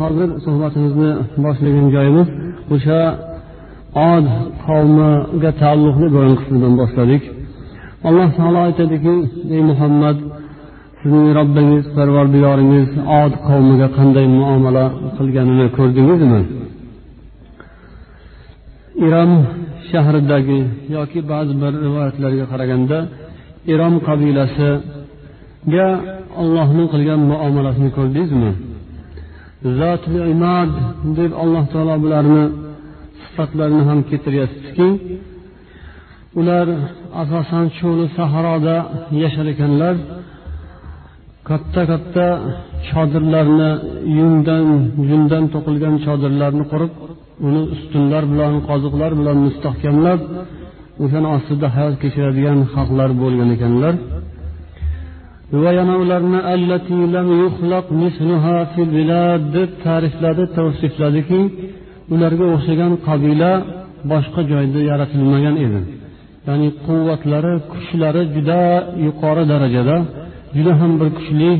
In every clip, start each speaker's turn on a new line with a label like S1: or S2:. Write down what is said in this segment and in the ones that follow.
S1: hozir suhbatimizni boshlagan joyimiz o'sha od qavmiga taalluqli bo'lgan qismidan boshladik. Alloh taolo aytadiki ey muhammad sizning robbingiz parvardigoringiz od qavmiga qanday muomala qilganini ko'rdingizmi? Irom shahridagi yoki ba'zi bir rivoyatlarga qaraganda irom qabilasiga ollohni qilgan muomalasini ko'rdingizmi? Imod deb alloh taolo bularni sifatlarini ham keltiryaptiki ular asosan cho'li sahroda yashar ekanlar. Katta katta chodirlarni yungdan yundan to'qilgan chodirlarni qurib uni ustunlar bilan qoziqlar bilan mustahkamlab o'shani ostida hayot kechiradigan xalqlar bo'lgan ekanlar. Va yana ularni deb ta'rifladi tavsifladiki ularga o'xshagan qabila boshqa joyda yaratilmagan edi. Ya'ni quvvatlari kuchlari juda yuqori darajada juda ham bir kuchli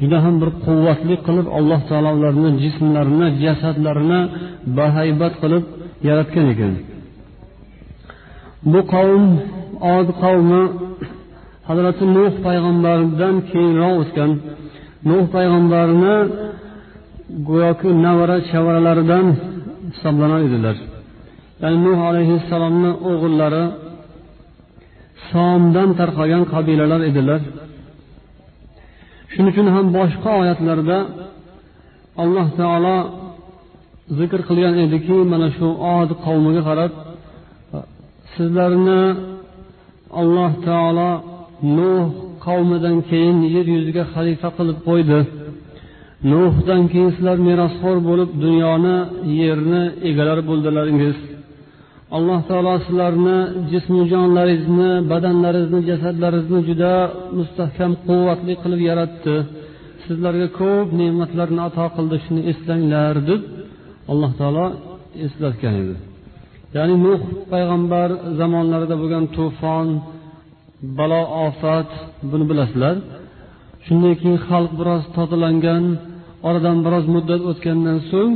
S1: juda ham bir quvvatli qilib alloh taolo ularni jismlarini jasadlarini bahaybat qilib yaratgan ekan. Bu qavm od qavmi hazrati nuh payg'ambardan keyinroq o'tgan. Nuh payg'ambarni go'yoki navara chavaralaridan hisoblanar edilar. Ya'ni nuh alayhissalomni o'g'illari somdan tarqalgan qabilalar edilar. Shuning uchun ham boshqa oyatlarda alloh taolo zikr qilgan ediki mana shu od qavmiga qarab sizlarni alloh taolo nuh qavmidan keyin yer yuziga xalifa qilib qo'ydi. Nuhdan keyin sizlar merosxo'r bo'lib dunyoni yerni egalari bo'ldilaringiz. Alloh taolo sizlarni jismu jonlaringizni badanlaringizni jasadlaringizni juda mustahkam quvvatli qilib yaratdi. Sizlarga ko'p ne'matlarni ato qildi shuni eslanglar deb alloh taolo eslatgan edi. Ya'ni nuh payg'ambar zamonlarida bo'lgan to'fon balo ofat buni bilasizlar. Shundan keyin xalq biroz tozalangan oradan biroz muddat o'tgandan so'ng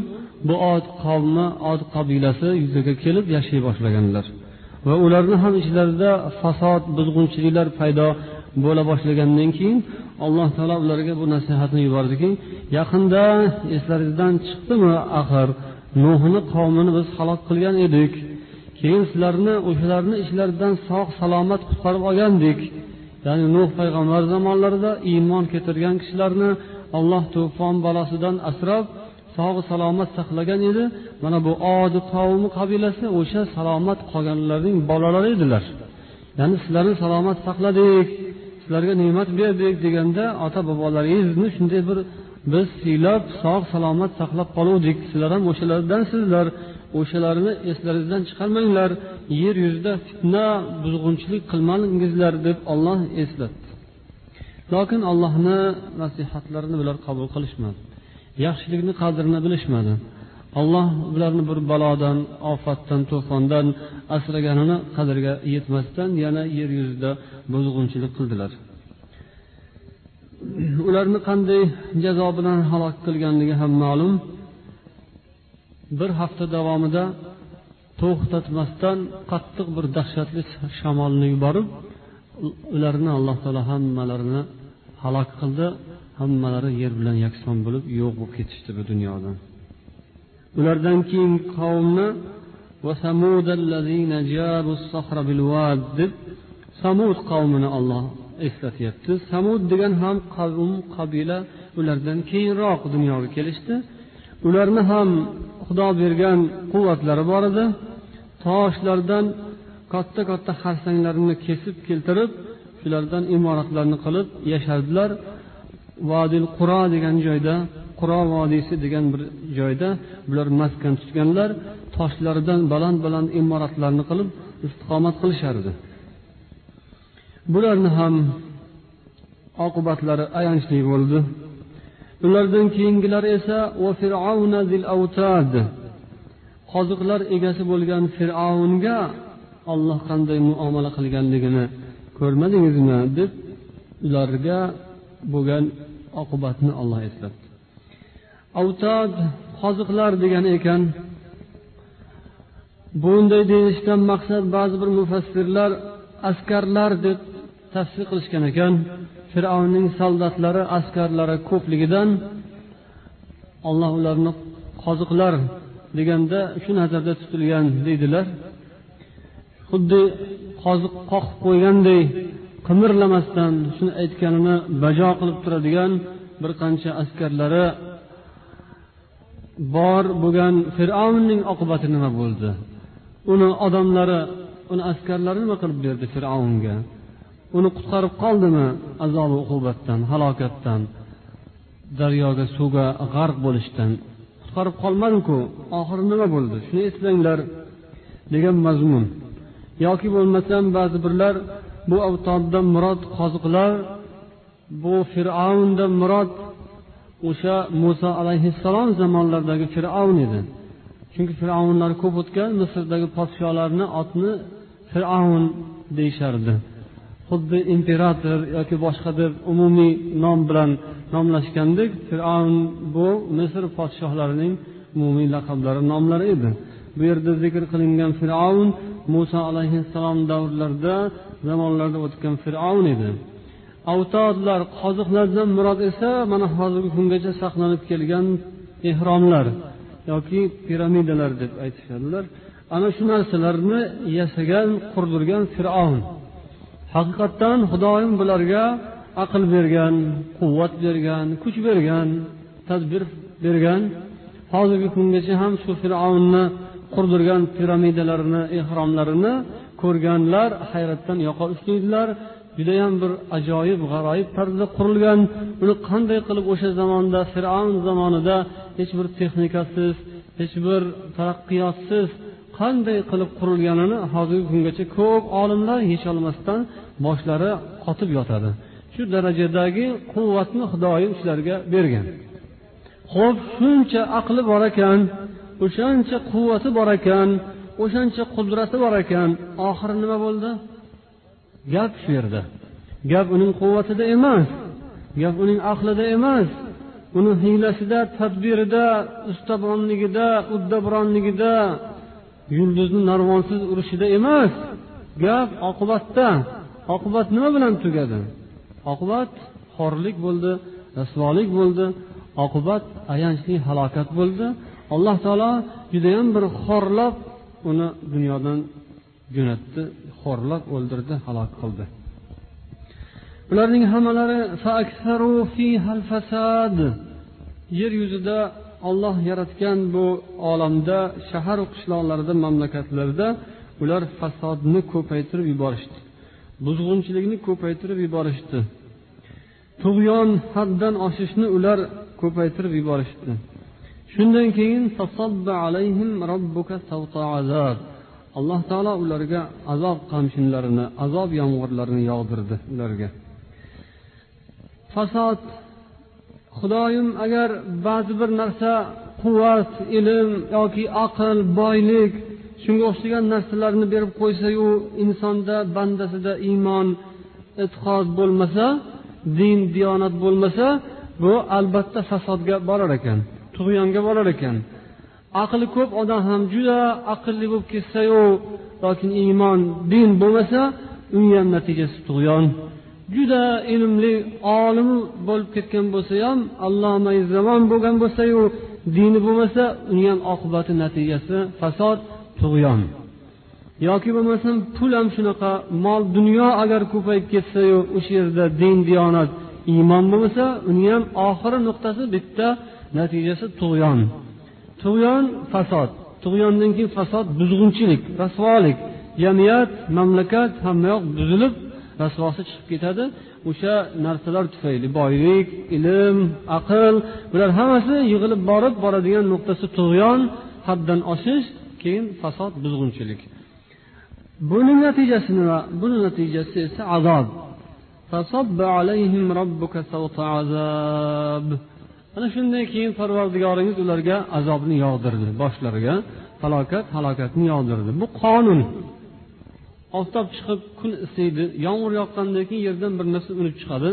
S1: bu ot qavmi ot qabilasi yuzaga kelib yashay boshlaganlar. Va ularni ham ichlarida fasod buzg'unchiliklar paydo bo'la boshlagandan keyin alloh taolo ularga bu nasihatni yubordiki yaqinda eslaringizdan chiqdimi axir? Nuhni qavmini biz halok qilgan edik. Keyin sizlarni o'shalarni ishlaridan sog' salomat qutqarib olgandik. Ya'ni nuh payg'ambar zamonlarida iymon keltirgan kishilarni alloh to'fon balosidan asrab sog' salomat saqlagan edi. Mana bu odi qavmi qabilasi o'sha salomat qolganlarning bolalari edilar. Ya'ni sizlarni salomat saqladik sizlarga ne'mat berdik deganda ota bobolaringizni shunday bir biz siylab sog' salomat saqlab qoluvdik sizlar ham o'shalardansizlar. O'shalarni eslaringizdan chiqarmanglar. Yer yuzida fitna buzg'unchilik qilmangizlar deb olloh eslatdi. Lokin allohni nasihatlarini bular qabul qilishmadi. Yaxshilikni qadrini bilishmadi. Alloh ularni bir balodan ofatdan to'fondan asraganini qadriga yetmasdan yana yer yuzida buzg'unchilik qildilar. Ularni qanday jazo bilan halok qilganligi ham ma'lum. Bir hafta davomida to'xtatmasdan qattiq bir dahshatli shamolni yuborib ularni alloh taolo hammalarini halok qildi hammalari yer bilan yakson bo'lib yo'q bo'lib ketishdi bu dunyodan. Ulardan keyin qavmni deb samud qavmini olloh eslatyapti. Samud degan ham qavm qabila ulardan keyinroq dunyoga kelishdi. Ularni ham xudo bergan quvvatlari bor edi. Toshlardan katta katta xarsanglarni kesib keltirib shulardan imoratlarni qilib yashardilar. Vodil quro degan joyda quro vodiysi degan bir joyda bular maskan tutganlar toshlardan baland baland imoratlarni qilib istiqomat qilishardi. Bularni ham oqibatlari ayanchli bo'ldi. Ulardan keyingilar esa qoziqlar egasi bo'lgan fir'avnga olloh qanday muomala qilganligini ko'rmadingizmi? deb ularga bo'lgan oqibatni olloh eslatdi avtod qoziqlar degani ekan. Bunday deyishdan maqsad ba'zi bir mufassirlar askarlar deb tafsir qilishgan ekan. Fir'avnning soldatlari askarlari ko'pligidan olloh ularni qoziqlar deganda shu nazarda tutilgan deydilar. Xuddi qoziq qoqib qo'yganday qimirlamasdan shuni aytganini bajo qilib turadigan bir qancha askarlari bor bo'lgan fir'avnning oqibati nima bo'ldi? Uni odamlari uni askarlari nima qilib berdi fir'avnga? Uni qutqarib qoldimi? Azobi uqubatdan halokatdan daryoga suvga g'arq bo'lishdan. Qutqarib qolmadiku oxiri nima bo'ldi? Shuni eslanglar degan mazmun. Yoki bo'lmasam ba'zi birlar bu avtobdan murod qoziqlar bu fir'avndan murod o'sha muso alayhissalom zamonlaridagi fir'avn edi. Chunki fir'avnlar ko'p o'tgan misrdagi podsholarni otni fir'avn deyishardi. Xuddi imperator yoki boshqa deb umumiy nom bilan nomlashgandek fir'avn bu misr podshohlarining umumiy laqablari nomlari edi. Bu yerda zikr qilingan fir'avn muso alayhissalom davrlarida zamonlarda o'tgan fir'avn edi. Avtodlar qoziqlardan murod esa mana hozirgi kungacha saqlanib kelgan ehromlar yoki piramidalar deb aytishadilar. Ana shu narsalarni yasagan qurdirgan fir'avn. Haqiqatdan xudoyim bularga aql bergan quvvat bergan kuch bergan tadbir bergan hozirgi kungacha ham shu fir'avnni qurdirgan piramidalarini ehromlarini ko'rganlar hayratdan yoqa ushlaydilar judayam bir ajoyib g'aroyib tarzda qurilgan. Uni qanday qilib o'sha zamonda fir'avn zamonida hech bir texnikasiz hech bir taraqqiyotsiz qanday qilib qurilganini hozirgi kungacha ko'p olimlar yecholmasdan boshlari qotib yotadi. Shu darajadagi quvvatni xudoyim sizlarga bergan. Ho'p shuncha aqli bor ekan o'shancha quvvati bor ekan o'shancha qudrati bor ekan. Oxiri nima bo'ldi? Gap shu yerda. Gap uning quvvatida emas gap uning aqlida emas. Uni hiylasida tadbirida ustabonligida uddabronligida yulduzni narvonsiz urishida emas. Gap oqibatda oqibat nima bilan tugadi? Oqibat xorlik bo'ldi rasvolik bo'ldi. Oqibat ayanchli halokat bo'ldi. Alloh taolo judayam bir xorlab uni dunyodan jo'natdi xorlab o'ldirdi halok qildi. Ularning hammalari yer yuzida olloh yaratgan bu olamda shaharu qishloqlarda mamlakatlarda ular fasodni ko'paytirib yuborishdi. Buzg'unchilikni ko'paytirib yuborishdi. Tug'yon haddan oshishni ular ko'paytirib yuborishdi. Shundan keyin alloh taolo ularga azob qamchinlarini azob yomg'irlarini yog'dirdi ularga. Fasod. Xudoyim agar ba'zi bir narsa quvvat ilm yoki aql boylik shunga o'xshagan narsalarni berib qo'ysayu insonda bandasida iymon e'tiqod bo'lmasa din diyonat bo'lmasa bu albatta fasodga borar ekan tug'yonga borar ekan. Aqli ko'p odam ham juda aqlli bo'lib ketsayu lokin iymon din bo'lmasa uni ham natijasi tug'yon. Juda ilmli olim bo'lib ketgan bo'lsa ham alloma zamon bo'lgan bo'lsayu dini bo'lmasa uni ham oqibati natijasi fasod tug'yon yoki bo'lmasam pul ham shunaqa. Mol dunyo agar ko'payib ketsayu o'sha yerda din diyonat iymon bo'lmasa uni ham oxiri nuqtasi bitta natijasi tug'yon. Tug'yon fasod. Tug'yondan keyin fasod buzg'unchilik rasvolik. Jamiyat mamlakat hammayoq buzilib rasvosi chiqib ketadi. O'sha narsalar tufayli boylik ilm aql bular hammasi yig'ilib borib boradigan nuqtasi tug'yon haddan oshish keyin fasod buzg'unchilik. Buni natijasi nima buni natijasi esa azob. Ana shundan keyin parvardigoringiz ularga azobni yog'dirdi boshlariga falokat halokatni yog'dirdi. Bu qonun. Oftob chiqib kun isiydi yomg'ir yoqqandan keyin yerdan bir narsa unib chiqadi.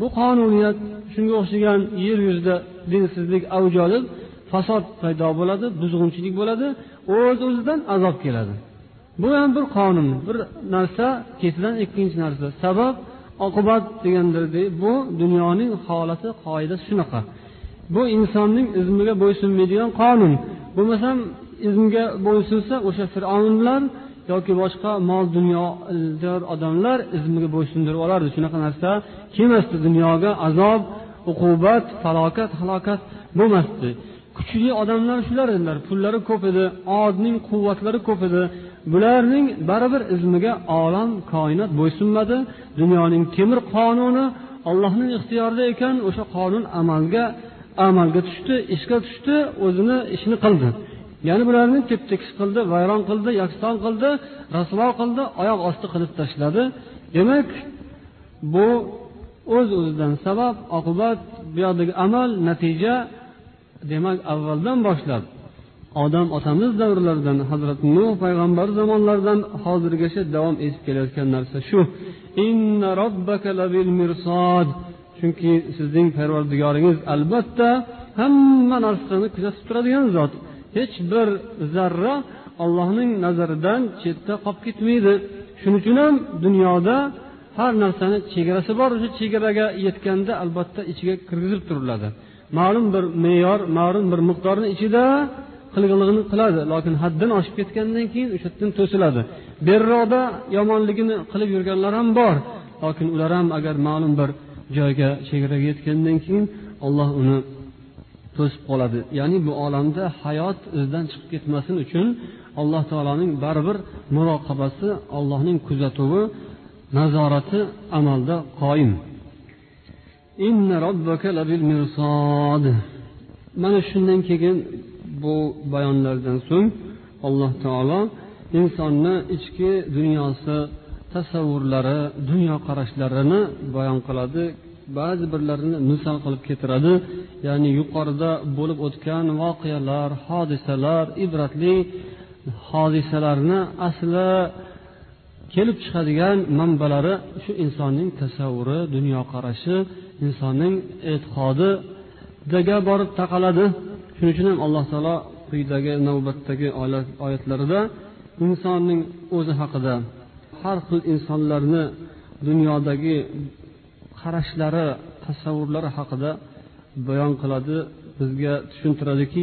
S1: Bu qonuniyat shunga o'xshagan yer yuzida dinsizlik avj olib fasod paydo bo'ladi buzg'unchilik bo'ladi o'z o'zidan azob keladi. Bu ham bir qonun bir narsa ketidan ikkinchi narsa. Sabab oqibat degandirdek bu dunyoning holati qoidasi shunaqa. Bu insonning izmiga bo'ysunmaydigan qonun. Bo'lmasam izmga bo'ysunsa o'sha fir'avnlar yoki boshqa mol dunyodor odamlar izmiga bo'ysundirib olardi. Shunaqa narsa kelmasdi. Dunyoga azob uqubat falokat halokat bo'lmasdi. Kuchli odamlar shular edilar pullari ko'p edi odning quvvatlari ko'p edi. Bularning baribir izmiga olam koinot bo'ysunmadi. Dunyoning temir qonuni allohning ixtiyorida ekan o'sha qonun amalga amalga tushdi ishga tushdi o'zini ishini qildi. Ya'ni bularni tep tekis qildi vayron qildi yakson qildi rasvo qildi oyoq osti qilib tashladi. Demak bu o'z o'zidan sabab oqibat bu yoqdagi amal natija demak avvaldan boshlab odam otamiz davrlaridan hazrati nuh payg'ambar zamonlaridan hozirgacha davom etib kelayotgan narsa shu. Chunki sizning parvardigoringiz albatta hamma narsani kuzatib turadigan zot. Hech bir zarra allohning nazaridan chetda qolib ketmaydi. Shuning uchun ham dunyoda har narsani chegarasi bor o'sha chegaraga yetganda albatta ichiga kirgizib turiladi. Ma'lum bir me'yor ma'lum bir miqdorni ichida qilganligini qiladi lekin haddan oshib ketgandan keyin o'sha yerdan to'siladi. Beriroqda yomonligini qilib yurganlar ham bor lekin ular ham agar ma'lum bir joyga chegaraga yetgandan keyin olloh uni to'sib qoladi. Ya'ni bu olamda hayot izdan chiqib ketmasin uchun alloh taoloning baribir muroqabasi allohning kuzatuvi nazorati amalda qoyim mana shundan keyin bu bayonlardan so'ng alloh taolo insonni ichki dunyosi tasavvurlari dunyoqarashlarini bayon qiladi. Ba'zi birlarini misol qilib keltiradi. Ya'ni yuqorida bo'lib o'tgan voqealar hodisalar ibratli hodisalarni asli kelib chiqadigan manbalari shu insonning tasavvuri dunyoqarashi insonning e'tiqodiga borib taqaladi shuning uchun ham alloh taolo quyidagi navbatdagi oyatlarida insonning o'zi haqida har xil insonlarni dunyodagi qarashlari tasavvurlari haqida bayon qiladi. Bizga tushuntiradiki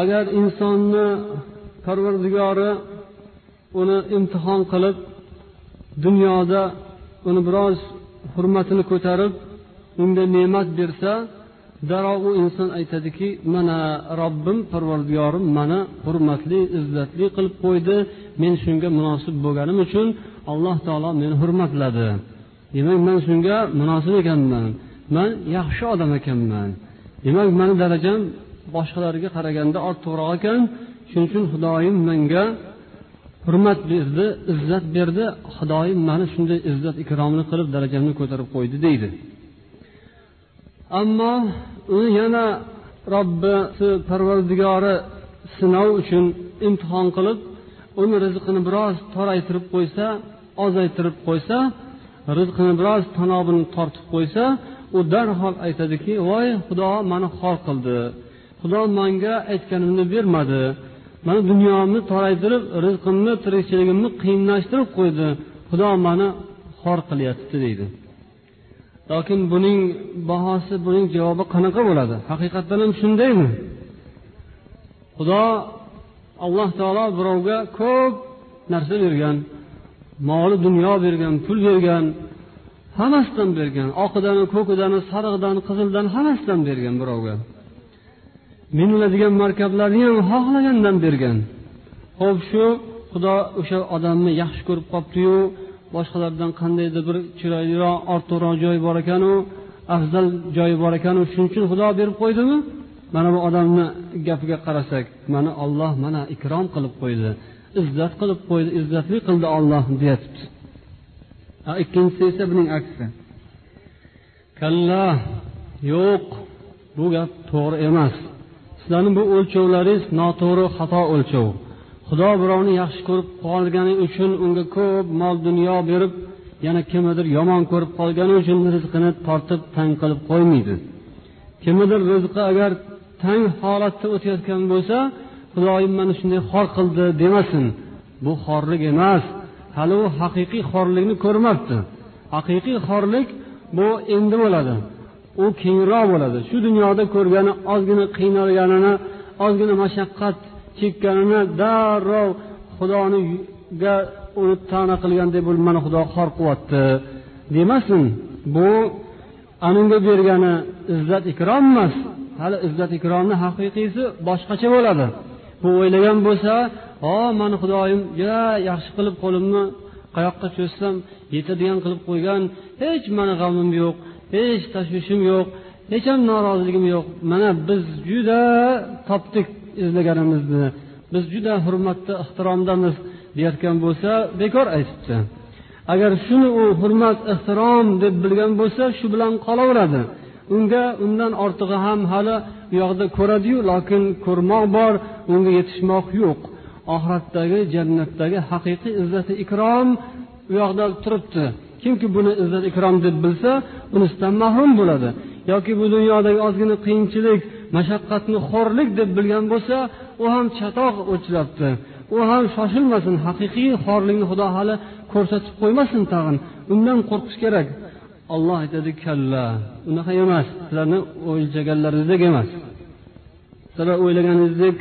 S1: agar insonni parvardigori uni imtihon qilib dunyoda uni biroz hurmatini ko'tarib unga ne'mat bersa darrov u inson aytadiki mana robbim parvardigorim mani hurmatli izzatli qilib qo'ydi. Men shunga munosib bo'lganim uchun alloh taolo meni hurmatladi. Demak man shunga munosib ekanman. Man yaxshi odam ekanman. Demak mani darajam boshqalarga qaraganda ortiqroq ekan. Shuning uchun xudoyim menga hurmat berdi izzat berdi. Xudoyim mani shunday izzat ikromini qilib darajamni ko'tarib qo'ydi deydi. Ammo uni yana robbisi parvardigori sinov uchun imtihon qilib uni rizqini biroz toraytirib qo'ysa ozaytirib qo'ysa rizqini biroz tanobini tortib qo'ysa u darhol aytadiki voy xudo mani xor qildi. Xudo manga aytganimni bermadi. Mana dunyomni toraytirib rizqimni tirikchiligimni qiyinlashtirib qo'ydi. Xudo mani xor qilyapti deydi. Lokin buning bahosi buning javobi qanaqa bo'ladi? Haqiqatdan ham shundaymi? Xudo alloh taolo birovga ko'p narsa bergan moli dunyo bergan pul bergan hammasidan bergan. Oqidan ko'kidan sariqdan qizildan hammasidan bergan birovga. Miniladigan markablarni ham xohlagandan bergan. Ho'p shu xudo o'sha odamni yaxshi ko'rib qolibdiyu boshqalardan qandaydir bir chiroyliroq ortiqroq joyi bor ekanu afzal joyi bor ekanu shuning uchun xudo berib qo'ydimi? Mana bu odamni gapiga qarasak mana olloh mana ikrom qilib qo'ydi izzat qilib qo'ydi izzatli qildi olloh deyapti. Ikkinchisi esa buning aksi. Kalla yo'q bu gap to'g'ri emas. Sizlarni bu o'lchovlaringiz noto'g'ri xato o'lchov. Xudo birovni yaxshi ko'rib qolgani uchun unga ko'p mol dunyo berib yana kimnidir yomon ko'rib qolgani uchun rizqini tortib tang qilib qo'ymaydi. Kimnidir rizqi agar tang holatda o'tayotgan bo'lsa xudoyim mani shunday xor qildi demasin. Bu xorlik emas. Hali u haqiqiy xorlikni ko'rmabdi. Haqiqiy xorlik bu endi bo'ladi. U kengroq bo'ladi. Shu dunyoda ko'rgani ozgina qiynalganini ozgina mashaqqat chekkanini darrov xudoniga uni ta'na qilgandek bo'lib mana xudo xor qilyapti demasin bu anunga bergani izzat ikrom emas. Hali izzat ikromni haqiqiysi boshqacha bo'ladi. Bu o'ylagan bo'lsa ho mani xudoyim juda yaxshi qilib qo'limni qayoqqa cho'zsam yetadigan qilib qo'ygan hech mani g'amim yo'q. Hech tashvishim yo'q hech ham noroziligim yo'q. Mana biz juda topdik izlaganimizni. Biz juda hurmatda ehtiromdamiz deyayotgan bo'lsa bekor aytibdi. Agar shuni u hurmat ehtirom deb bilgan bo'lsa shu bilan qolaveradi. Unga undan ortig'i ham hali u yoqda ko'radiyu lokin ko'rmoq bor unga yetishmoq yo'q. Oxiratdagi jannatdagi haqiqiy izzati ikrom u yoqda turibdi. Kimki buni izzat ikrom deb bilsa bunisidan mahrum bo'ladi. Yoki bu dunyodagi ozgina qiyinchilik mashaqqatni xo'rlik deb bilgan bo'lsa u ham chatoq o'chlabdi u ham shoshilmasin haqiqiy xorlikni xudo hali ko'rsatib qo'ymasin tag'in. Undan qo'rqish kerak. Olloh aytadi kalla. Unaqa emas sizlarni o'ylaganlaringizdek emas. Sizlar o'ylaganingizdek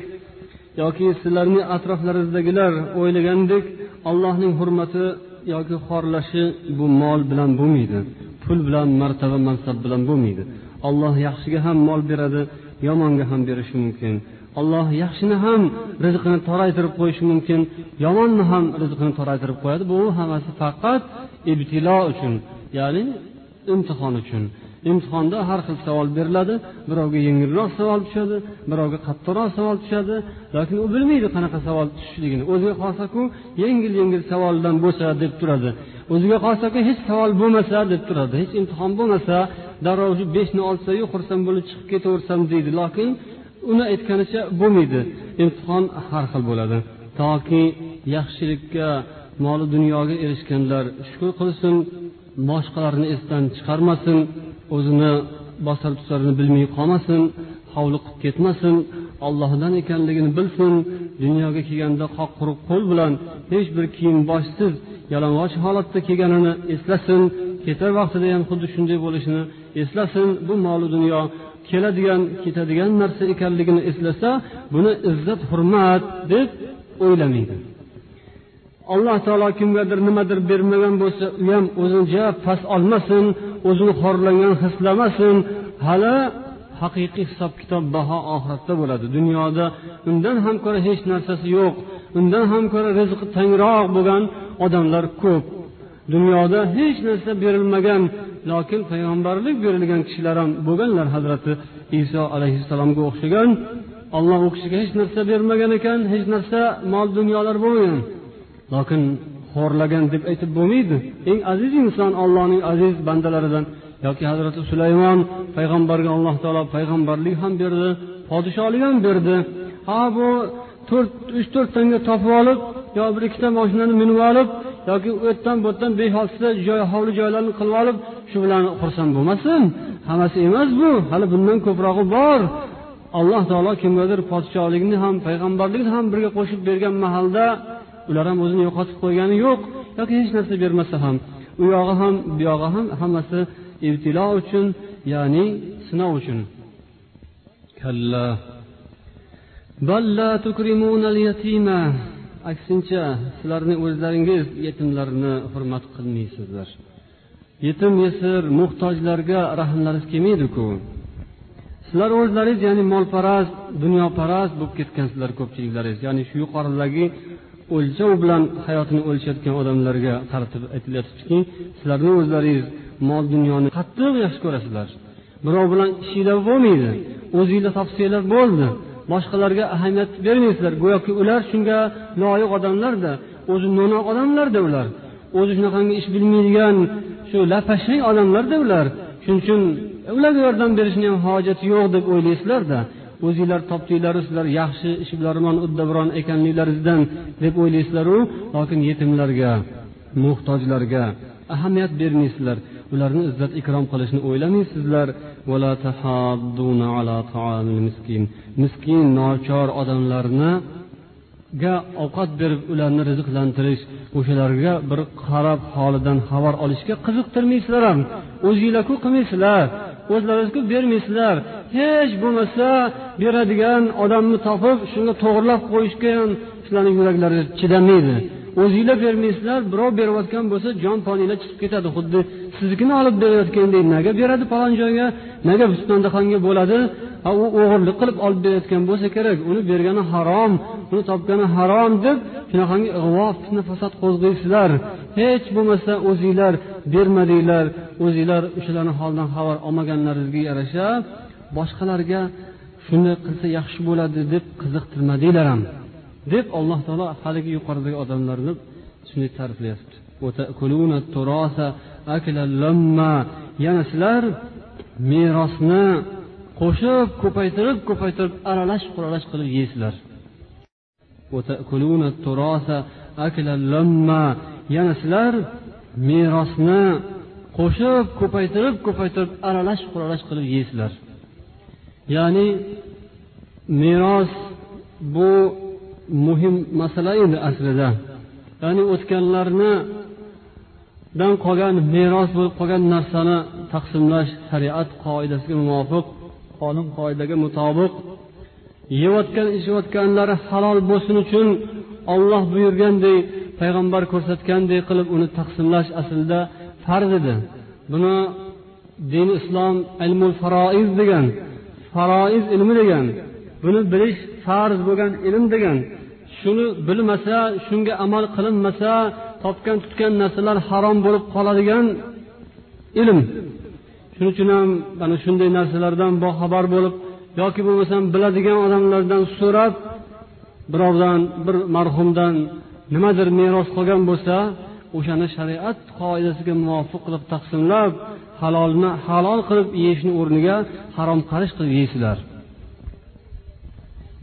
S1: yoki sizlarni atroflaringizdagilar o'ylagandek allohning hurmati yoki xorlashi bu mol bilan bo'lmaydi pul bilan martaba mansab bilan bo'lmaydi. Olloh yaxshiga ham mol beradi yomonga ham berishi mumkin. Olloh yaxshini ham rizqini toraytirib qo'yishi mumkin yomonni ham rizqini toraytirib qo'yadi. Bu hammasi faqat ibtilo uchun ya'ni imtihon uchun. Imtihonda har xil savol beriladi. Birovga yengilroq savol tushadi birovga qattiqroq savol tushadi. Lekin u bilmaydi qanaqa savol tushishligini. O'ziga qolsaku yengil yengil savoldan bo'lsa deb turadi. O'ziga qolsaku hech savol bo'lmasa deb turadi. Hech imtihon bo'lmasa darrov shu beshni olsayu xursand bo'lib chiqib ketaversam deydi. Lokin uni aytganicha bo'lmaydi. Imtihon har xil bo'ladi. Toki yaxshilikka moli dunyoga erishganlar shukur qilsin boshqalarni esdan chiqarmasin. O'zini bosar tusarini bilmay qolmasin hovli qilib ketmasin ollohdan ekanligini bilsin dunyoga kelganda qoq quruq qo'l bilan hech bir kiyim boshsiz yalang'och holatda kelganini eslasin ketar vaqtida ham xuddi shunday bo'lishini eslasin bu molu dunyo keladigan ketadigan narsa ekanligini eslasa buni izzat hurmat deb o'ylamaydi. Alloh taolo kimgadir nimadir bermagan bo'lsa u ham o'zini ja past olmasin o'zini xorlangan hislamasin. Hali haqiqiy hisob kitob baho oxiratda bo'ladi. Dunyoda undan ham ko'ra hech narsasi yo'q undan ham ko'ra rizqi tangroq bo'lgan odamlar ko'p. Dunyoda hech narsa berilmagan lokin payg'ambarlik berilgan kishilar ham bo'lganlar. Hazrati iso alayhissalomga o'xshagan olloh u kishiga hech narsa bermagan ekan hech narsa mol dunyolar bo'lmagan. Lokin xo'rlagan deb aytib bo'lmaydi. Eng aziz inson ollohning aziz bandalaridan yoki hazrati sulaymon payg'ambarga alloh taolo payg'ambarlik ham berdi podshohlik ham berdi. Ha bu to'rt uch to'rt tanga topib olib yo bir ikkita mashinani minib olib yoki u yerdan bu yerdan besh oltita joy hovli joylarni qilib olib shu bilan xursand bo'lmasin. Hammasi emas bu hali bundan ko'prog'i bor. Alloh taolo kimgadir podshohlikni ham payg'ambarlikni ham birga qo'shib bergan mahalda ular ham o'zini yo'qotib qo'ygani yo'q yoki hech narsa bermasa ham. U yog'i ham bu yog'i ham hammasi ibtilo uchun ya'ni sinov uchun. Aksincha sizlarni o'zlaringiz yetimlarni hurmat qilmaysizlar. Yetim yesir muhtojlarga rahmlaringiz kelmaydiku. Sizlar o'zlaringiz ya'ni molparast dunyoparast bo'lib ketgansizlar ko'pchiliklaringiz. Ya'ni shu yuqoridagi o'lchov bilan hayotini o'lchayotgan odamlarga qaratib aytilyatibdiki sizlarni o'zlaringiz mol dunyoni qattiq yaxshi ko'rasizlar. Birov bilan ishinglar bo'lmaydi o'zinglar topsanglar bo'ldi boshqalarga ahamiyat bermaysizlar. Go'yoki ular shunga loyiq odamlarda o'zi no'noq odamlarda ular. O'zi shunaqangi ish bilmaydigan shu lapashang odamlarda ular. Shuning uchun ularga yordam berishni ham hojati yo'q deb o'ylaysizlarda. O'zinglar topdinglaru sizlar yaxshi ishbilarmon uddaburon ekanliklaringizdan deb o'ylaysizlaru lokin yetimlarga muhtojlarga ahamiyat bermaysizlar. Ularni izzat ikrom qilishni o'ylamaysizlar. Miskin. Nochor odamlarni ga ovqat berib ularni rizqlantirish o'shalarga bir qarab holidan xabar olishga qiziqtirmaysizlar ham. O'zinglarku qilmaysizlar. O'zlaringizku bermaysizlar. Hech bo'lmasa beradigan odamni topib shunga to'g'irlab qo'yishga ham sizlarni yuraklari chidamaydi o'zinglar bermaysizlar birov berayotgan bo'lsa jon poninglar chiqib ketadi xuddi siznikini olib berayotgandek naga beradi falon joyga? Naga bustondaxonga bo'ladi? U o'g'irlik qilib olib berayotgan bo'lsa kerak uni bergani harom uni topgani harom deb shunaqangi ig'vo fitna fasod qo'zg'aysizlar. Hech bo'lmasa o'zinglar bermadinglar o'zinglar o'shalarni holidan xabar olmaganlaringizga yarasha boshqalarga shunday qilsa yaxshi bo'ladi deb qiziqtirmadinglar ham deb alloh taolo haligi yuqoridagi odamlarni shunday ta'riflayapti. Yana sizlar merosni qo'shib ko'paytirib ko'paytirib aralash quralash qilib yeysizlar. Yana sizlar merosni qo'shib ko'paytirib ko'paytirib aralash quralash qilib yeysizlar ya'ni meros bu muhim masala edi aslida. Ya'ni o'tganlarnidan qolgan meros bo'lib qolgan narsani taqsimlash shariat qoidasiga muvofiq qonun qoidaga mutobiq yeyotgan ichayotganlari halol bo'lsin uchun olloh buyurgandek payg'ambar ko'rsatgandek qilib uni taqsimlash aslida farz edi. Buni dini islom ilmul faroiz degan faroiz ilmi degan buni bilish farz bo'lgan ilm degan shuni bilmasa shunga amal qilinmasa topgan tutgan narsalar harom bo'lib qoladigan ilm. Shuning uchun ham mana shunday narsalardan boxabar bo'lib yoki bo'lmasam biladigan odamlardan so'rab birovdan bir marhumdan nimadir meros qolgan bo'lsa o'shani shariat qoidasiga muvofiq qilib taqsimlab halolni halol qilib yeyishni o'rniga harom qarish qilib yeysizlar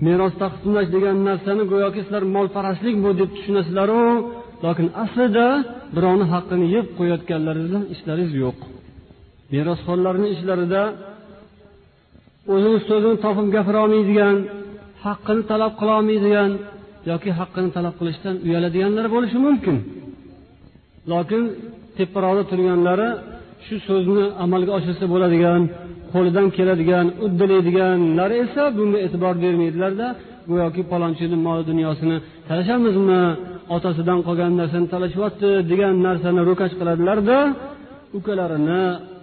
S1: meros taqsimlash degan narsani go'yoki sizlar molparastlik bu deb tushunasizlaru lokin aslida birovni haqqini yeb qo'yayotganlaringizni ishlaringiz yo'q. Merosxo'rlarni ishlarida o'zini so'zini topib gapirolmaydigan haqqini talab qilolmaydigan yoki haqqini talab qilishdan uyaladiganlar bo'lishi mumkin. Lokin teparoqda turganlari shu so'zni amalga oshirsa bo'ladigan qo'lidan keladigan uddalaydiganlar esa bunga e'tibor bermaydilarda go'yoki palonchini mol dunyosini talashamizmi otasidan qolgan narsani talashyapti degan narsani ro'kach qiladilarda ukalarini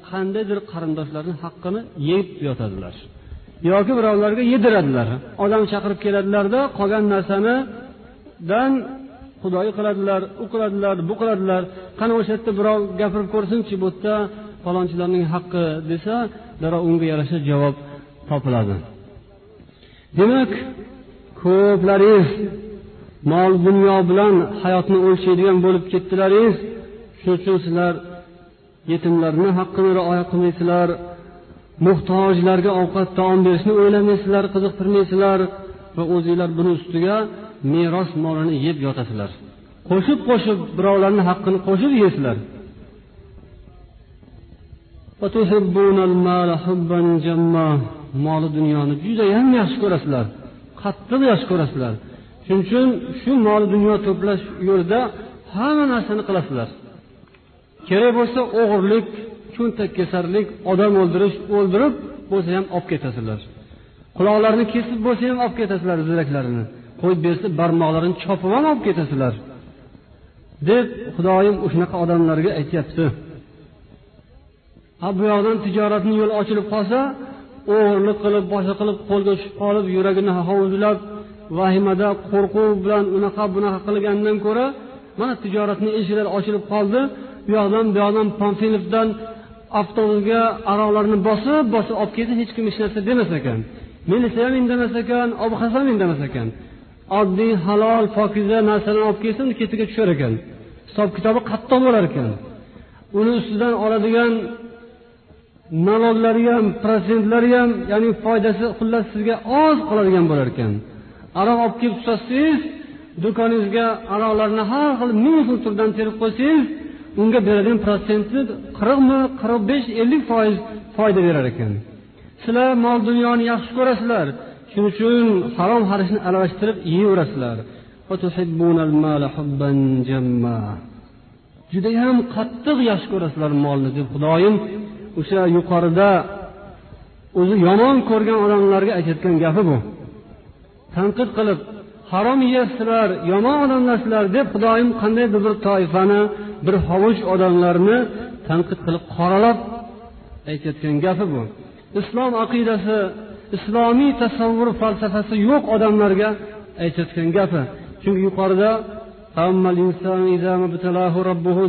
S1: qandaydir qarindoshlarni haqqini yeb yotadilar. Yoki birovlarga yediradilar. Odam chaqirib keladilarda qolgan narsanidan xudoyi qiladilar u qiladilar bu qiladilar. Qani o'sha yerda birov gapirib ko'rsinchi bu yerda falonchilarning haqqi desa darrov unga yarasha javob topiladi. Demak ko'plaringiz mol dunyo bilan hayotni o'lchaydigan bo'lib ketdilaringiz shuning uchun sizlar yetimlarni haqqini rioya qilmaysizlar. Muhtojlarga ovqat taom berishni o'ylamaysizlar qiziqtirmaysizlar va o'zinglar buni ustiga meros molini yeb yotasizlar qo'shib qo'shib birovlarni haqqini qo'shib yeysizlar moli dunyoni judayam yaxshi ko'rasizlar qattiq yaxshi ko'rasizlar. Shuning uchun shu mol dunyo to'plash yo'lida hamma narsani qilasizlar. Kerak bo'lsa o'g'irlik cho'ntakkesarlik odam o'ldirish o'ldirib bo'lsa ham olib ketasizlar. Quloqlarini kesib bo'lsa ham olib ketasizlar ziraklarini. Qo'yib bersa barmoqlarini chopib ham olib ketasizlar. Deb xudoyim shunaqa odamlarga aytyapti. Ha bu yoqdan tijoratni yo'li ochilib qolsa o'g'irlik qilib boshqa qilib qo'lga tushib qolib yuragini hovuzlab vahimada qo'rquv bilan unaqa bunaqa qilgandan ko'ra mana tijoratni eshiklari ochilib qoldi. Bu yoqdan bu yoqdan panfilovdan avtobusga aroqlarni bosib bosib olib kelsa hech kim hech narsa demas ekan. Milisa ham indamas ekan obqasa ham indamas ekan. Oddiy halol pokiza narsalarni olib kelsa uni ketiga tushar ekan. Hisob kitobi qattiq bo'lar ekan. Uni ustidan oladigan naloglari ham protsentlari ham ya'ni foydasi xullas sizga oz qoladigan bo'lar ekan. Aroq olib kelib tutasiz do'koningizga aroqlarni har xil ming xil turdan terib qo'ysangiz unga beradigan protsenti qirqmi qirq besh ellik foiz foyda berar ekan. Sizlar mol dunyoni yaxshi ko'rasizlar. Shuning uchun harom harishni aralashtirib yeyverasizlar. Judayam qattiq yaxshi ko'rasizlar molni deb xudoyim o'sha yuqorida o'zi yomon ko'rgan odamlarga aytayotgan gapi bu. Tanqid qilib harom yeyapsizlar yomon odamlarsizlar deb xudoyim qandaydir bir toifani bir hovuch odamlarni tanqid qilib qoralab aytayotgan gapi bu. Islom aqidasi islomiy tasavvur falsafasi yo'q odamlarga aytayotgan gapi. Chunki yuqorida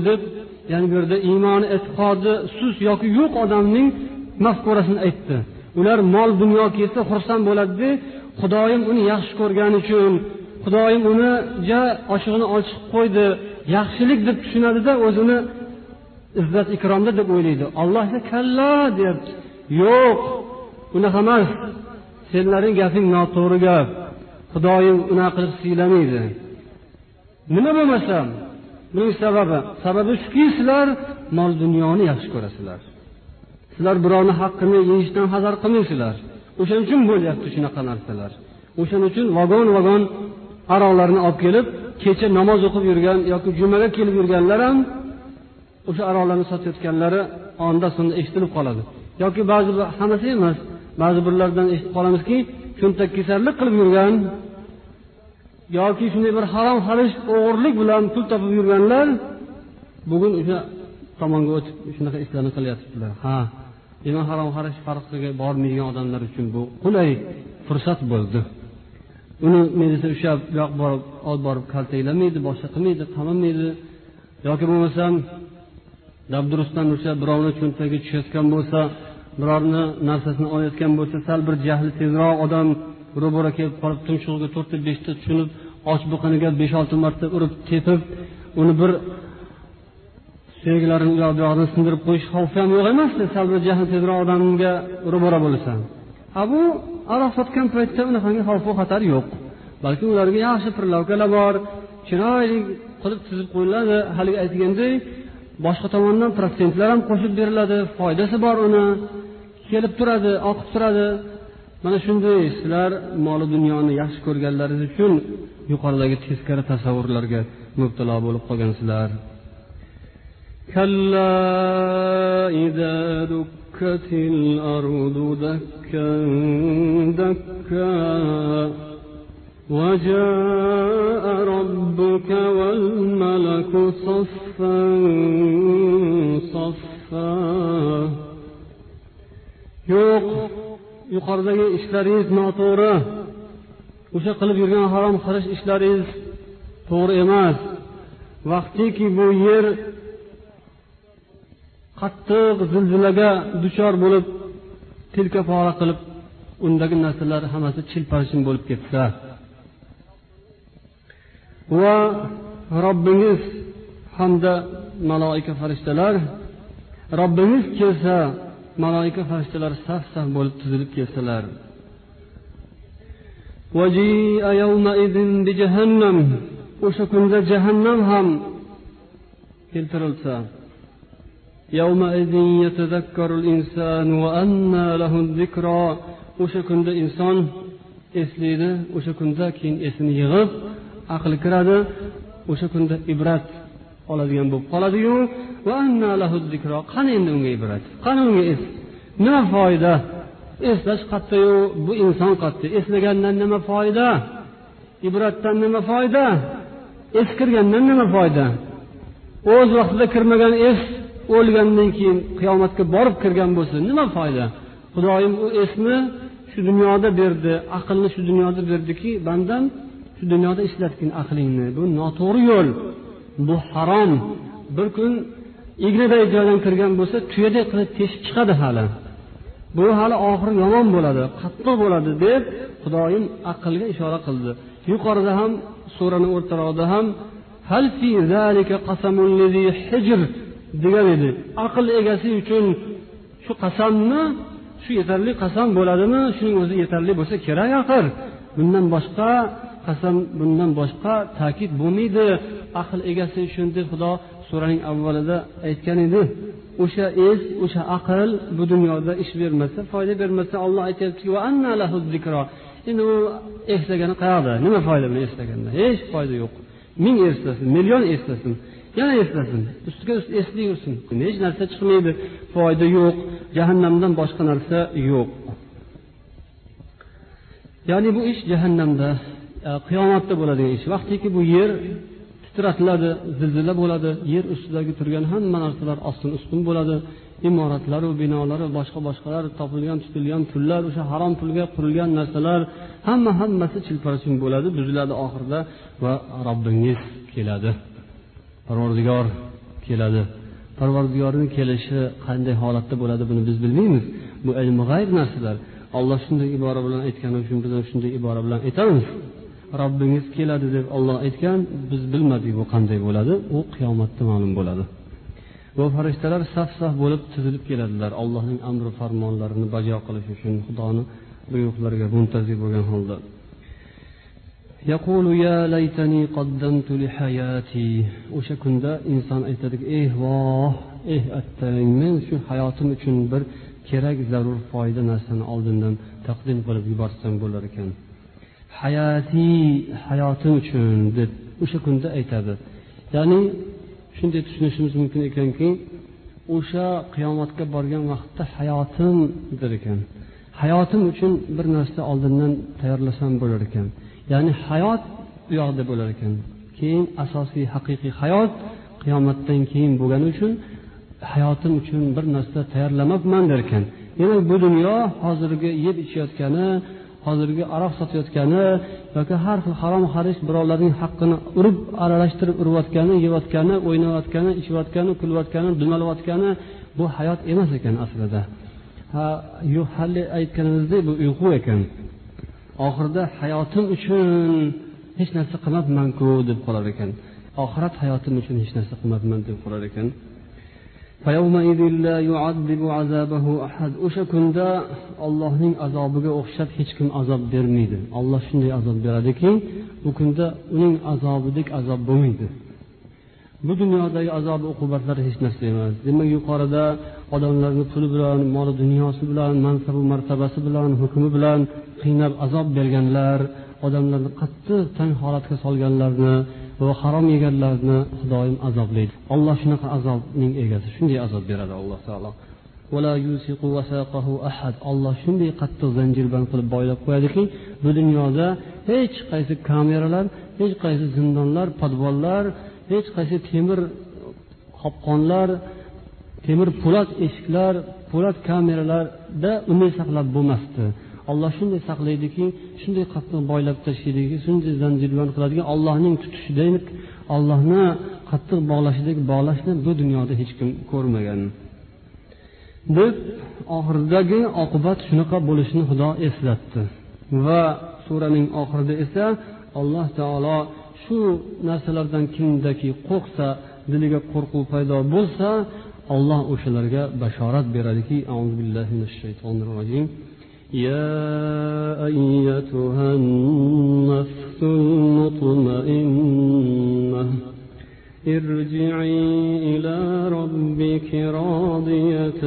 S1: deb yana bu yerda iymon e'tiqodi sust yoki yo'q odamning mafkurasini aytdi. Ular mol dunyo kelsa xursand bo'ladida xudoyim uni yaxshi ko'rgani uchun. Xudoyim uni ja oshig'ini ochiq qo'ydi. Yaxshilik deb tushunadida o'zini izzat ikromda deb o'ylaydi. Olloh esa kalla deyapti yo'q unaqa emas. Senlarning gaping noto'g'ri gap. Xudoyim unaqa qilib siylamaydi. Nima bo'lmasam buning sababi sababi shuki sizlar mol dunyoni yaxshi ko'rasizlar. Sizlar birovni haqqini yeyishdan hazar qilmaysizlar. O'shaning uchun bo'lyapti shunaqa narsalar. O'shaning uchun vagon vagon aroqlarni olib kelib kecha namoz o'qib yurgan yoki jumaga kelib yurganlar ham o'sha aroqlarni sotayotganlari onda sonda eshitilib qoladi. Yoki ba'zi bir hammasi emas ba'zi birlardan eshitib qolamizki cho'ntakkesarlik qilib yurgan yoki shunday bir harom xarish o'g'irlik bilan pul topib yurganlar bugun o'sha tomonga o'tib shunaqa ishlarni qilyaptilar ha demak harom xarish farqiga bormaydigan odamlar uchun bu qulay fursat bo'ldi. Uni men desa o'sha yoq borib olib borib kaltaklamaydi boshqa qilmaydi qamamaydi yoki bo'lmasam dabdurustdan o'sha birovni cho'ntagiga tushayotgan bo'lsa birovni narsasini olayotgan bo'lsa sal bir jahli tezroq odam ro'bara kelib qolib tumshug'iga to'rtta beshta tushunib och biqiniga besh olti marta urib tepib uni bir suyaklarini u yoq bu yog'ini sindirib qo'yish xavfi ham yo'q emasda sal bir jahli tezroq odamga ro'bara bo'lasan. Bu aroq sotgan paytda unaqangi xavfu xatar yo'q. Balki ularga yaxshi prilavkalar bor. Chiroyli qilib tuzib qo'yiladi. Haligi aytgandek boshqa tomondan protsentlar ham qo'shib beriladi. Foydasi bor uni. Kelib turadi oqib turadi. Mana shunday sizlar moli dunyoni yaxshi ko'rganlaringiz uchun yuqoridagi teskari tasavvurlarga mubtalo bo'lib qolgansizlar. دكت الأرض دكا دكا وجاء ربك والملك صفا صفا yo'q yuqoridagi ishlaringiz noto'g'ri o'sha qilib yurgan harom qilish ishlaringiz to'g'ri emas vaqtiki bu yer qattiq zilzilaga duchor bo'lib tilka pora qilib undagi narsalar hammasi chilparchin bo'lib ketsa. Va robbingiz hamda maloika farishtalar robbingiz kelsa maloika farishtalar saf saf bo'lib tizilib kelsalar o'sha kunda jahannam ham keltirilsa. يومئذ يتذكر الإنسان وأنى له الذكرى o'sha kunda inson eslaydi o'sha kunda keyin esini yig'ib aqli kiradi o'sha kunda ibrat oladigan bo'lib qoladiyu qani endi unga ibrat qani unga es nima foyda eslash qattayu bu inson qatta eslagandan nima foyda ibratdan nima foyda es kirgandan nima foyda o'z vaqtida kirmagan es o'lgandan keyin qiyomatga borib kirgan bo'lsa nima foyda? Xudoyim u esni shu dunyoda berdi aqlni shu dunyoda berdiki bandam shu dunyoda ishlatgin aqlingni. Bu noto'g'ri yo'l bu harom. Bir kun ignaday joydan kirgan bo'lsa tuyaday qilib teshib chiqadi hali. Bu hali oxiri yomon bo'ladi qattiq bo'ladi deb xudoyim aqlga ishora qildi. Yuqorida ham surani o'rtarog'ida ham degan edi. Aql egasi uchun shu qasamni shu yetarli qasam bo'ladimi shuning o'zi yetarli bo'lsa kerak axir. Bundan boshqa qasam bundan boshqa ta'kid bo'lmaydi. Aql egasi uchun deb xudo suraning avvalida aytgan edi. O'sha es o'sha aql bu dunyoda ish bermasa foyda bermasa olloh aytyaptiki endi u eslagani qayoqda nima foyda buni eslaganda? Hech foyda yo'q. Ming eslasin million eslasin. Yana eslasin ustiga ust eslayversin hech narsa chiqmaydi foyda yo'q jahannamdan boshqa narsa yo'q. Ya'ni bu ish jahannamda e, qiyomatda bo'ladigan ish. Vaqtiki bu yer titratiladi zilzila bo'ladi yer ustidagi turgan hamma narsalar ostin ustun bo'ladi. Imoratlaru binolari boshqa boshqalar topilgan tutilgan pullar o'sha harom pulga qurilgan narsalar hamma hammasi chilparchin bo'ladi buziladi oxirida va robbingiz keladi. Parvardigor keladi. Parvardigorni kelishi qanday holatda bo'ladi buni biz bilmaymiz. Bu ilmi g'ayb narsalar. Olloh shunday ibora bilan aytgani uchun biz ham shunday ibora bilan aytamiz. Robbingiz keladi deb olloh aytgan biz bilmadik bu qanday bo'ladi. U qiyomatda ma'lum bo'ladi. Va farishtalar saf saf bo'lib tizilib keladilar. Allohning amri farmonlarini bajo qilish uchun xudoni buyruqlariga muntazir bo'lgan holda. يقول يا ليتني قدمت لحياتي. O'sha kunda inson aytadiki eh voh eh attang men shu hayotim uchun bir kerak zarur foyda narsani oldindan taqdim qilib yuborsam bo'lar ekan. Hayatiy hayotim uchun deb o'sha kunda aytadi. Ya'ni shunday tushunishimiz mumkin ekanki o'sha qiyomatga borgan vaqtda hayotim der ekan. Hayotim uchun bir narsa oldindan tayyorlasam bo'lar ekan. Ya'ni hayot u yoqda bo'lar ekan. Keyin asosiy haqiqiy hayot qiyomatdan keyin bo'lgani uchun hayotim uchun bir narsa tayyorlamabman derkan demak bu dunyo hozirgi yeb ichayotgani hozirgi aroq sotayotgani yoki har xil harom harish birovlarning haqqini urib aralashtirib urayotgani yeyotgani o'ynayotgani ichayotgani kulayotgani dumalayotgani bu hayot emas ekan aslida. Ha haligi aytganimizdek bu uyqu ekan. Oxirida hayotim uchun hech narsa qilmabmanku deb qolar ekan. Oxirat hayotim uchun hech narsa qilmabman deb qolar ekan. O'sha kunda ollohning azobiga o'xshab hech kim azob bermaydi. Olloh shunday azob beradiki u kunda uning azobidek azob bo'lmaydi. Bu dunyodagi azob uqubatlar hech narsa emas. Demak yuqorida odamlarni puli bilan moli dunyosi bilan mansabu martabasi bilan hukmi bilan qiynab azob berganlar odamlarni qattiq tang holatga solganlarni va harom yeganlarni doim azoblaydi. Alloh shunaqa azobning egasi shunday azob beradi alloh taolo. Olloh shunday qattiq zanjirband qilib boylab qo'yadiki bu dunyoda hech qaysi kameralar hech qaysi zindonlar podvollar hech qaysi temir qopqonlar temir po'lat eshiklar po'lat kameralarda unday saqlab bo'lmasdi. Olloh shunday saqlaydiki shunday qattiq boylab tashlaydiki shunday zanjirband qiladigan ollohning tutishidek ollohni qattiq bog'lashidek bog'lashni bu dunyoda hech kim ko'rmagan. Deb oxiridagi oqibat shunaqa bo'lishini xudo eslatdi. Va suraning oxirida esa alloh taolo shu narsalardan kimdaki qo'rqsa diliga qo'rquv paydo bo'lsa olloh o'shalarga bashorat beradiki يا أيتها النفس المطمئنة ارجعي إلى ربك راضية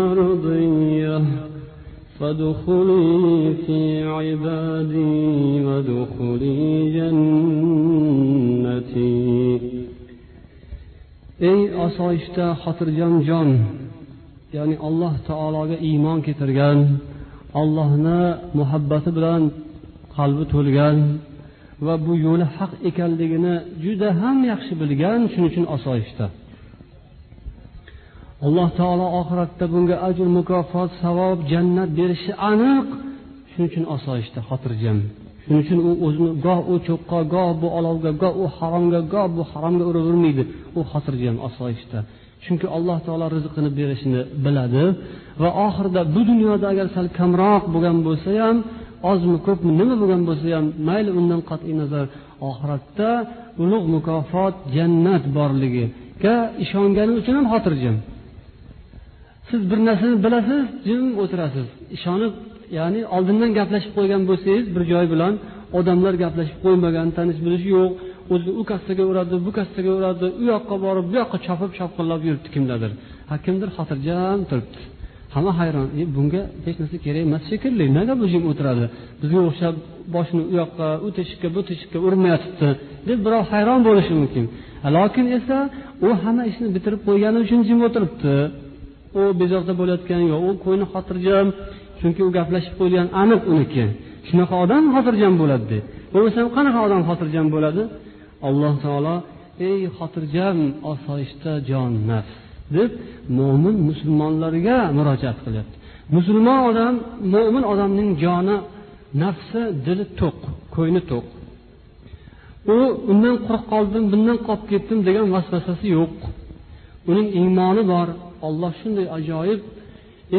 S1: مرضية فادخلي في عبادي وادخلي جنتي ey osoyishta xotirjam jon ya'ni alloh taologa iymon keltirgan allohni muhabbati bilan qalbi to'lgan va bu yo'li haq ekanligini juda ham yaxshi bilgan shuning uchun osoyishta Alloh taolo oxiratda bunga ajr mukofot savob jannat berishi aniq. Shuning uchun osoyishta xotirjam. Shuning uchun u o'zini goh u cho'qqa goh bu olovga goh u haromga goh bu haromga uravermaydi u xotirjam osoyishta. Chunki alloh taolo rizqini berishini biladi va oxirida bu dunyoda agar sal kamroq bo'lgan bo'lsa ham ozmi ko'pmi nima bo'lgan bo'lsa ham mayli undan qat'iy nazar. Oxiratda ulug' mukofot jannat borligiga ishongani uchun ham xotirjam. Siz bir narsani bilasiz jim o'tirasiz. Ishonib ya'ni oldindan gaplashib qo'ygan bo'lsangiz bir joy bilan odamlar gaplashib qo'ymagan tanish bilish yo'q. O'zi u kassaga uradi bu kassaga uradi u yoqqa borib bu yoqqa chopib chopqillab yuribdi kimdadir. Ha kimdir xotirjam turibdi. Hamma hayron. E bunga hech narsa kerak emas shekilli. Nega bu jim o'tiradi? Bizga o'xshab boshini u yoqqa u teshikka bu teshikka urmayotibdi deb birov hayron bo'lishi mumkin. Lokin esa u hamma ishni bitirib qo'ygani uchun jim o'tiribdi. U bezovta bo'layotgani yo'q. U ko'ngli xotirjam chunki u gaplashib qo'yilgan aniq uniki. Shunaqa odam xotirjam bo'ladi bo'lmasam qanaqa odam xotirjam bo'ladi? Alloh taolo ey xotirjam osoyishta jon nafs deb mo'min musulmonlarga murojaat qilyapti. Musulmon odam mo'min odamning joni nafsi dili to'q ko'ngli to'q. U undan quruq qoldim bundan qolib ketdim degan vasvasasi yo'q. Uning iymoni bor olloh shunday ajoyib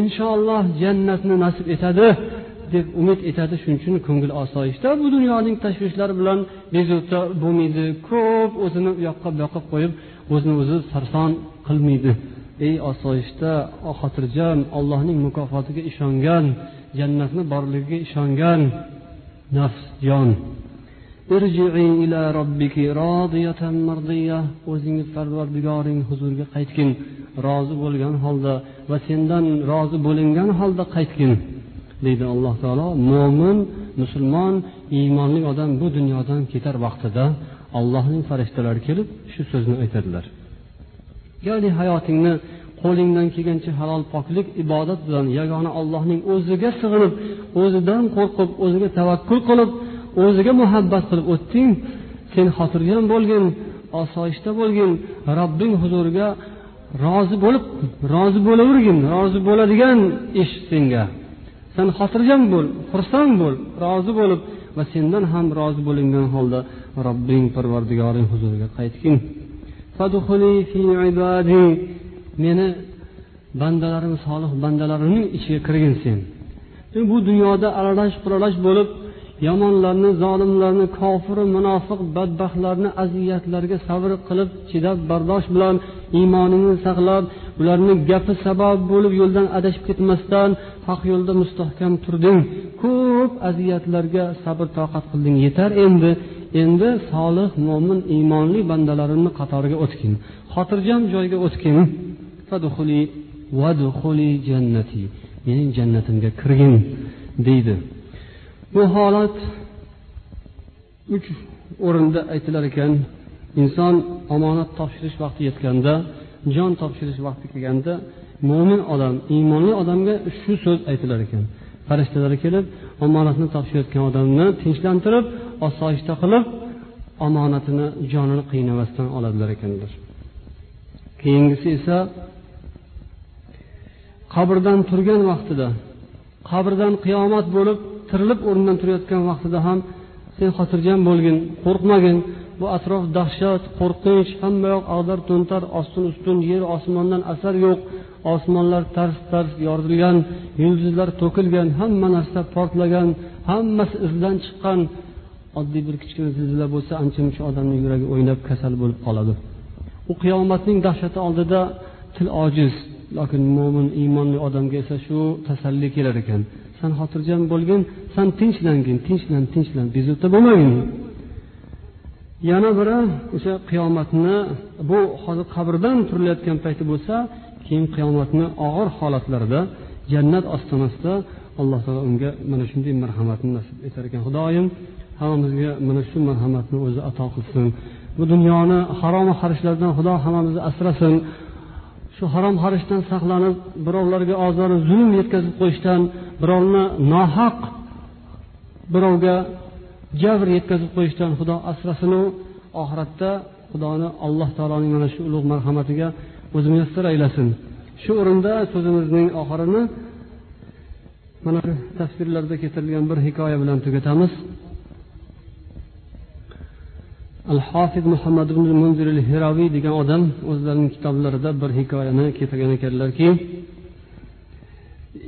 S1: inshaalloh jannatni nasib etadi deb umid etadi shuning uchun ko'ngil osoyishta bu dunyoning tashvishlari bilan bezovta bo'lmaydi. Ko'p o'zini u yoqqa bu yoqqa qo'yib o'zini o'zi sarson qilmaydi. Ey osoyishta xotirjam allohning mukofotiga ishongan jannatni borligiga ishongan nafs jon. O'zingiz parvardigoring huzuriga qaytgin. Rozi bo'lgan holda va sendan rozi bo'lingan holda qaytgin deydi alloh taolo. Mo'min musulmon iymonli odam bu dunyodan ketar vaqtida allohning farishtalari kelib shu so'zni aytadilar. Ya'ni hayotingni qo'lingdan kelgancha halol poklik ibodat bilan yagona allohning o'ziga sig'inib o'zidan qo'rqib o'ziga tavakkul qilib o'ziga muhabbat qilib o'tding sen xotirjam bo'lgin osoyishta bo'lgin robbing huzuriga rozi bo'lib rozi bo'lavergin rozi bo'ladigan ish senga. Sen xotirjam bo'l xursand bo'l rozi bo'lib va sendan ham rozi bo'lingan holda robbing parvardigoring huzuriga qaytgin. Meni bandalarim solih bandalarimning ichiga kirgin sen bu dunyoda aralash quralash bo'lib yomonlarni zolimlarni kofiru munofiq badbaxtlarni aziyatlarga sabr qilib chidab bardosh bilan iymoningni saqlab ularni gapi sabab bo'lib yo'ldan adashib ketmasdan haq yo'lda mustahkam turding. Ko'p aziyatlarga sabr toqat qilding. Yetar endi. Endi solih mo'min iymonli bandalarimni qatoriga o'tgin. Xotirjam joyga o'tgin. Mening jannatimga kirgin deydi. Bu holat uch o'rinda aytilar ekan. Inson omonat topshirish vaqti yetganda jon topshirish vaqti kelganda mo'min odam iymonli odamga shu so'z aytilar ekan. Farishtalar kelib omonatni topshirayotgan odamni tinchlantirib osoyishta qilib omonatini jonini qiynamasdan oladilar ekanlar. Keyingisi esa qabrdan turgan vaqtida qabrdan qiyomat bo'lib tirilib o'rnidan turayotgan vaqtida ham sen xotirjam bo'lgin qo'rqmagin. Bu atrof dahshat qo'rqinch hamma yoq ag'dar to'ntar ostin ustun yer osmondan asar yo'q. Osmonlar tars tars yorilgan yulduzlar to'kilgan hamma narsa portlagan hammasi izdan chiqqan. Oddiy bir kichkina zilzila bo'lsa ancha muncha odamni yuragi o'ynab kasal bo'lib qoladi. U qiyomatning dahshati oldida til ojiz lokin mo'min iymonli odamga esa shu tasalli kelar ekan. San xotirjam bo'lgin san tinchlangin tinchlan tinchlan bezovta bo'lmagin. Yana biri o'sha qiyomatni bu hozir qabrdan turilayotgan payti bo'lsa keyin qiyomatni og'ir holatlarida jannat ostonasida alloh taolo unga mana shunday marhamatni nasib etar ekan. Xudoyim hammamizga mana shu marhamatni o'zi ato qilsin. Bu dunyoni harom xarishlardan xudo hammamizni asrasin. Shu harom xarishdan saqlanib birovlarga ozor zulm yetkazib qo'yishdan birovni nohaq birovga jabr yetkazib qo'yishdan xudo asrasinu. Oxiratda xudoni alloh taoloning mana shu ulug' marhamatiga o'zi muyassar aylasin. Shu o'rinda so'zimizning oxirini mana tafsirlarda keltirilgan bir hikoya bilan tugatamiz. Al hofiz muhammad ibn munzir al hiroviy degan odam o'zlarining kitoblarida bir hikoyani keltirgan ekanlarki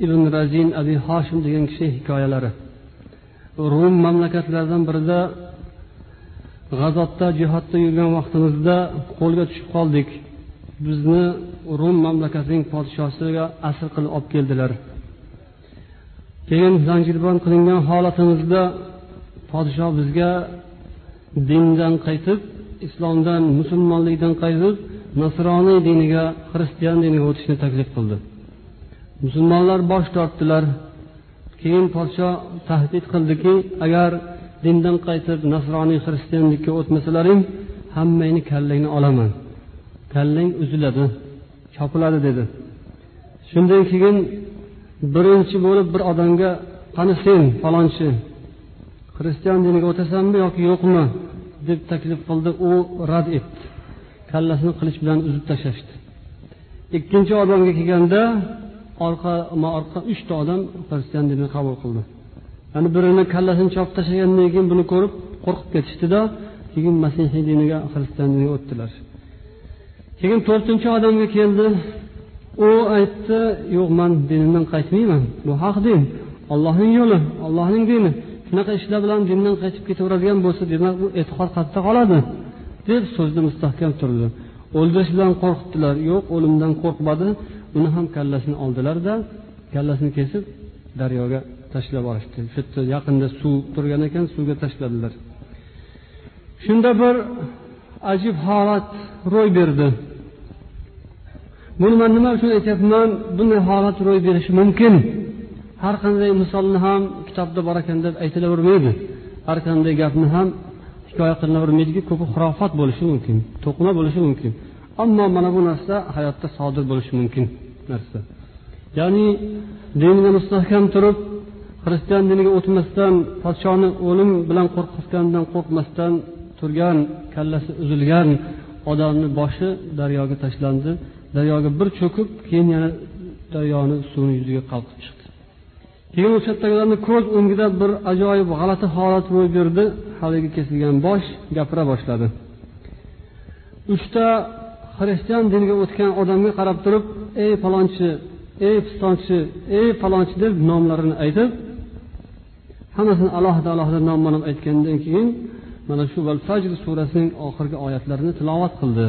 S1: ibn razin abi hoshim degan kishi hikoyalari. Rum mamlakatlaridan birida g'azotda jihodda yurgan vaqtimizda qo'lga tushib qoldik. Bizni rum mamlakatining podshosiga asr qilib olib keldilar. Keyin zanjirband qilingan holatimizda podsho bizga dindan qaytib islomdan musulmonlikdan qaytib nasroniy diniga xristian diniga o'tishni taklif qildi. Musulmonlar bosh tortdilar. Keyin podsho tahdid qildiki agar dindan qaytib nasroniy xristianlikka o'tmasalaring hammangni kallangni olaman. Kallang uziladi chopiladi dedi. Shundan keyin birinchi bo'lib bir odamga qani sen falonchi xristian diniga o'tasanmi yoki yo'qmi? Deb taklif qildi u rad etdi. Kallasini qilich bilan uzib tashlashdi. Ikkinchi odamga kelganda orqama orqa uchta odam xristian dinini qabul qildi. Ya'ni birini kallasini chopib tashlagandan keyin buni ko'rib qo'rqib ketishdida keyin masihiy diniga xristian diniga o'tdilar. Keyin to'rtinchi odamga keldi. U aytdi yo'q man dinimdan qaytmayman. Bu haq din. Ollohning yo'li ollohning dini. Shunaqa ishlar bilan dindan qaytib ketaveradigan bo'lsa demak bu e'tiqod qayerda qoladi deb so'zni mustahkam turdi. O'ldirish bilan qo'rqitdilar yo'q o'limdan qo'rqmadi. Uni ham kallasini oldilarda kallasini kesib daryoga tashlab yuborishdi shu yerda yaqinda suv turgan ekan suvga tashladilar. Shunda bir ajib holat ro'y berdi. Buni man nima uchun aytyapman? Bunday holat ro'y berishi mumkin. Har qanday misolni ham kitobda bor ekan deb aytilavermaydi. Har qanday gapni ham hikoya qilinavermaydiki ko'pi xurofot bo'lishi mumkin to'qima bo'lishi mumkin. Ammo mana bu narsa hayotda sodir bo'lishi mumkin narsa. Ya'ni dinga mustahkam turib xristian diniga o'tmasdan podshoni o'lim bilan qo'rqitganidan qo'rqmasdan turgan kallasi uzilgan odamni boshi daryoga tashlandi. Daryoga bir cho'kib keyin yana daryoni suvini yuziga qalqib chiqdi. Keyin o'sha yerdagilarni ko'z o'ngida bir ajoyib g'alati holat ro'y berdi. Haligi kesilgan bosh gapira boshladi. Uchta xristian diniga o'tgan odamga qarab turib ey falonchi ey pistonchi ey falonchi deb nomlarini aytib hammasini alohida alohida nomma nom aytgandan keyin mana shu val fajr surasining oxirgi oyatlarini tilovat qildi.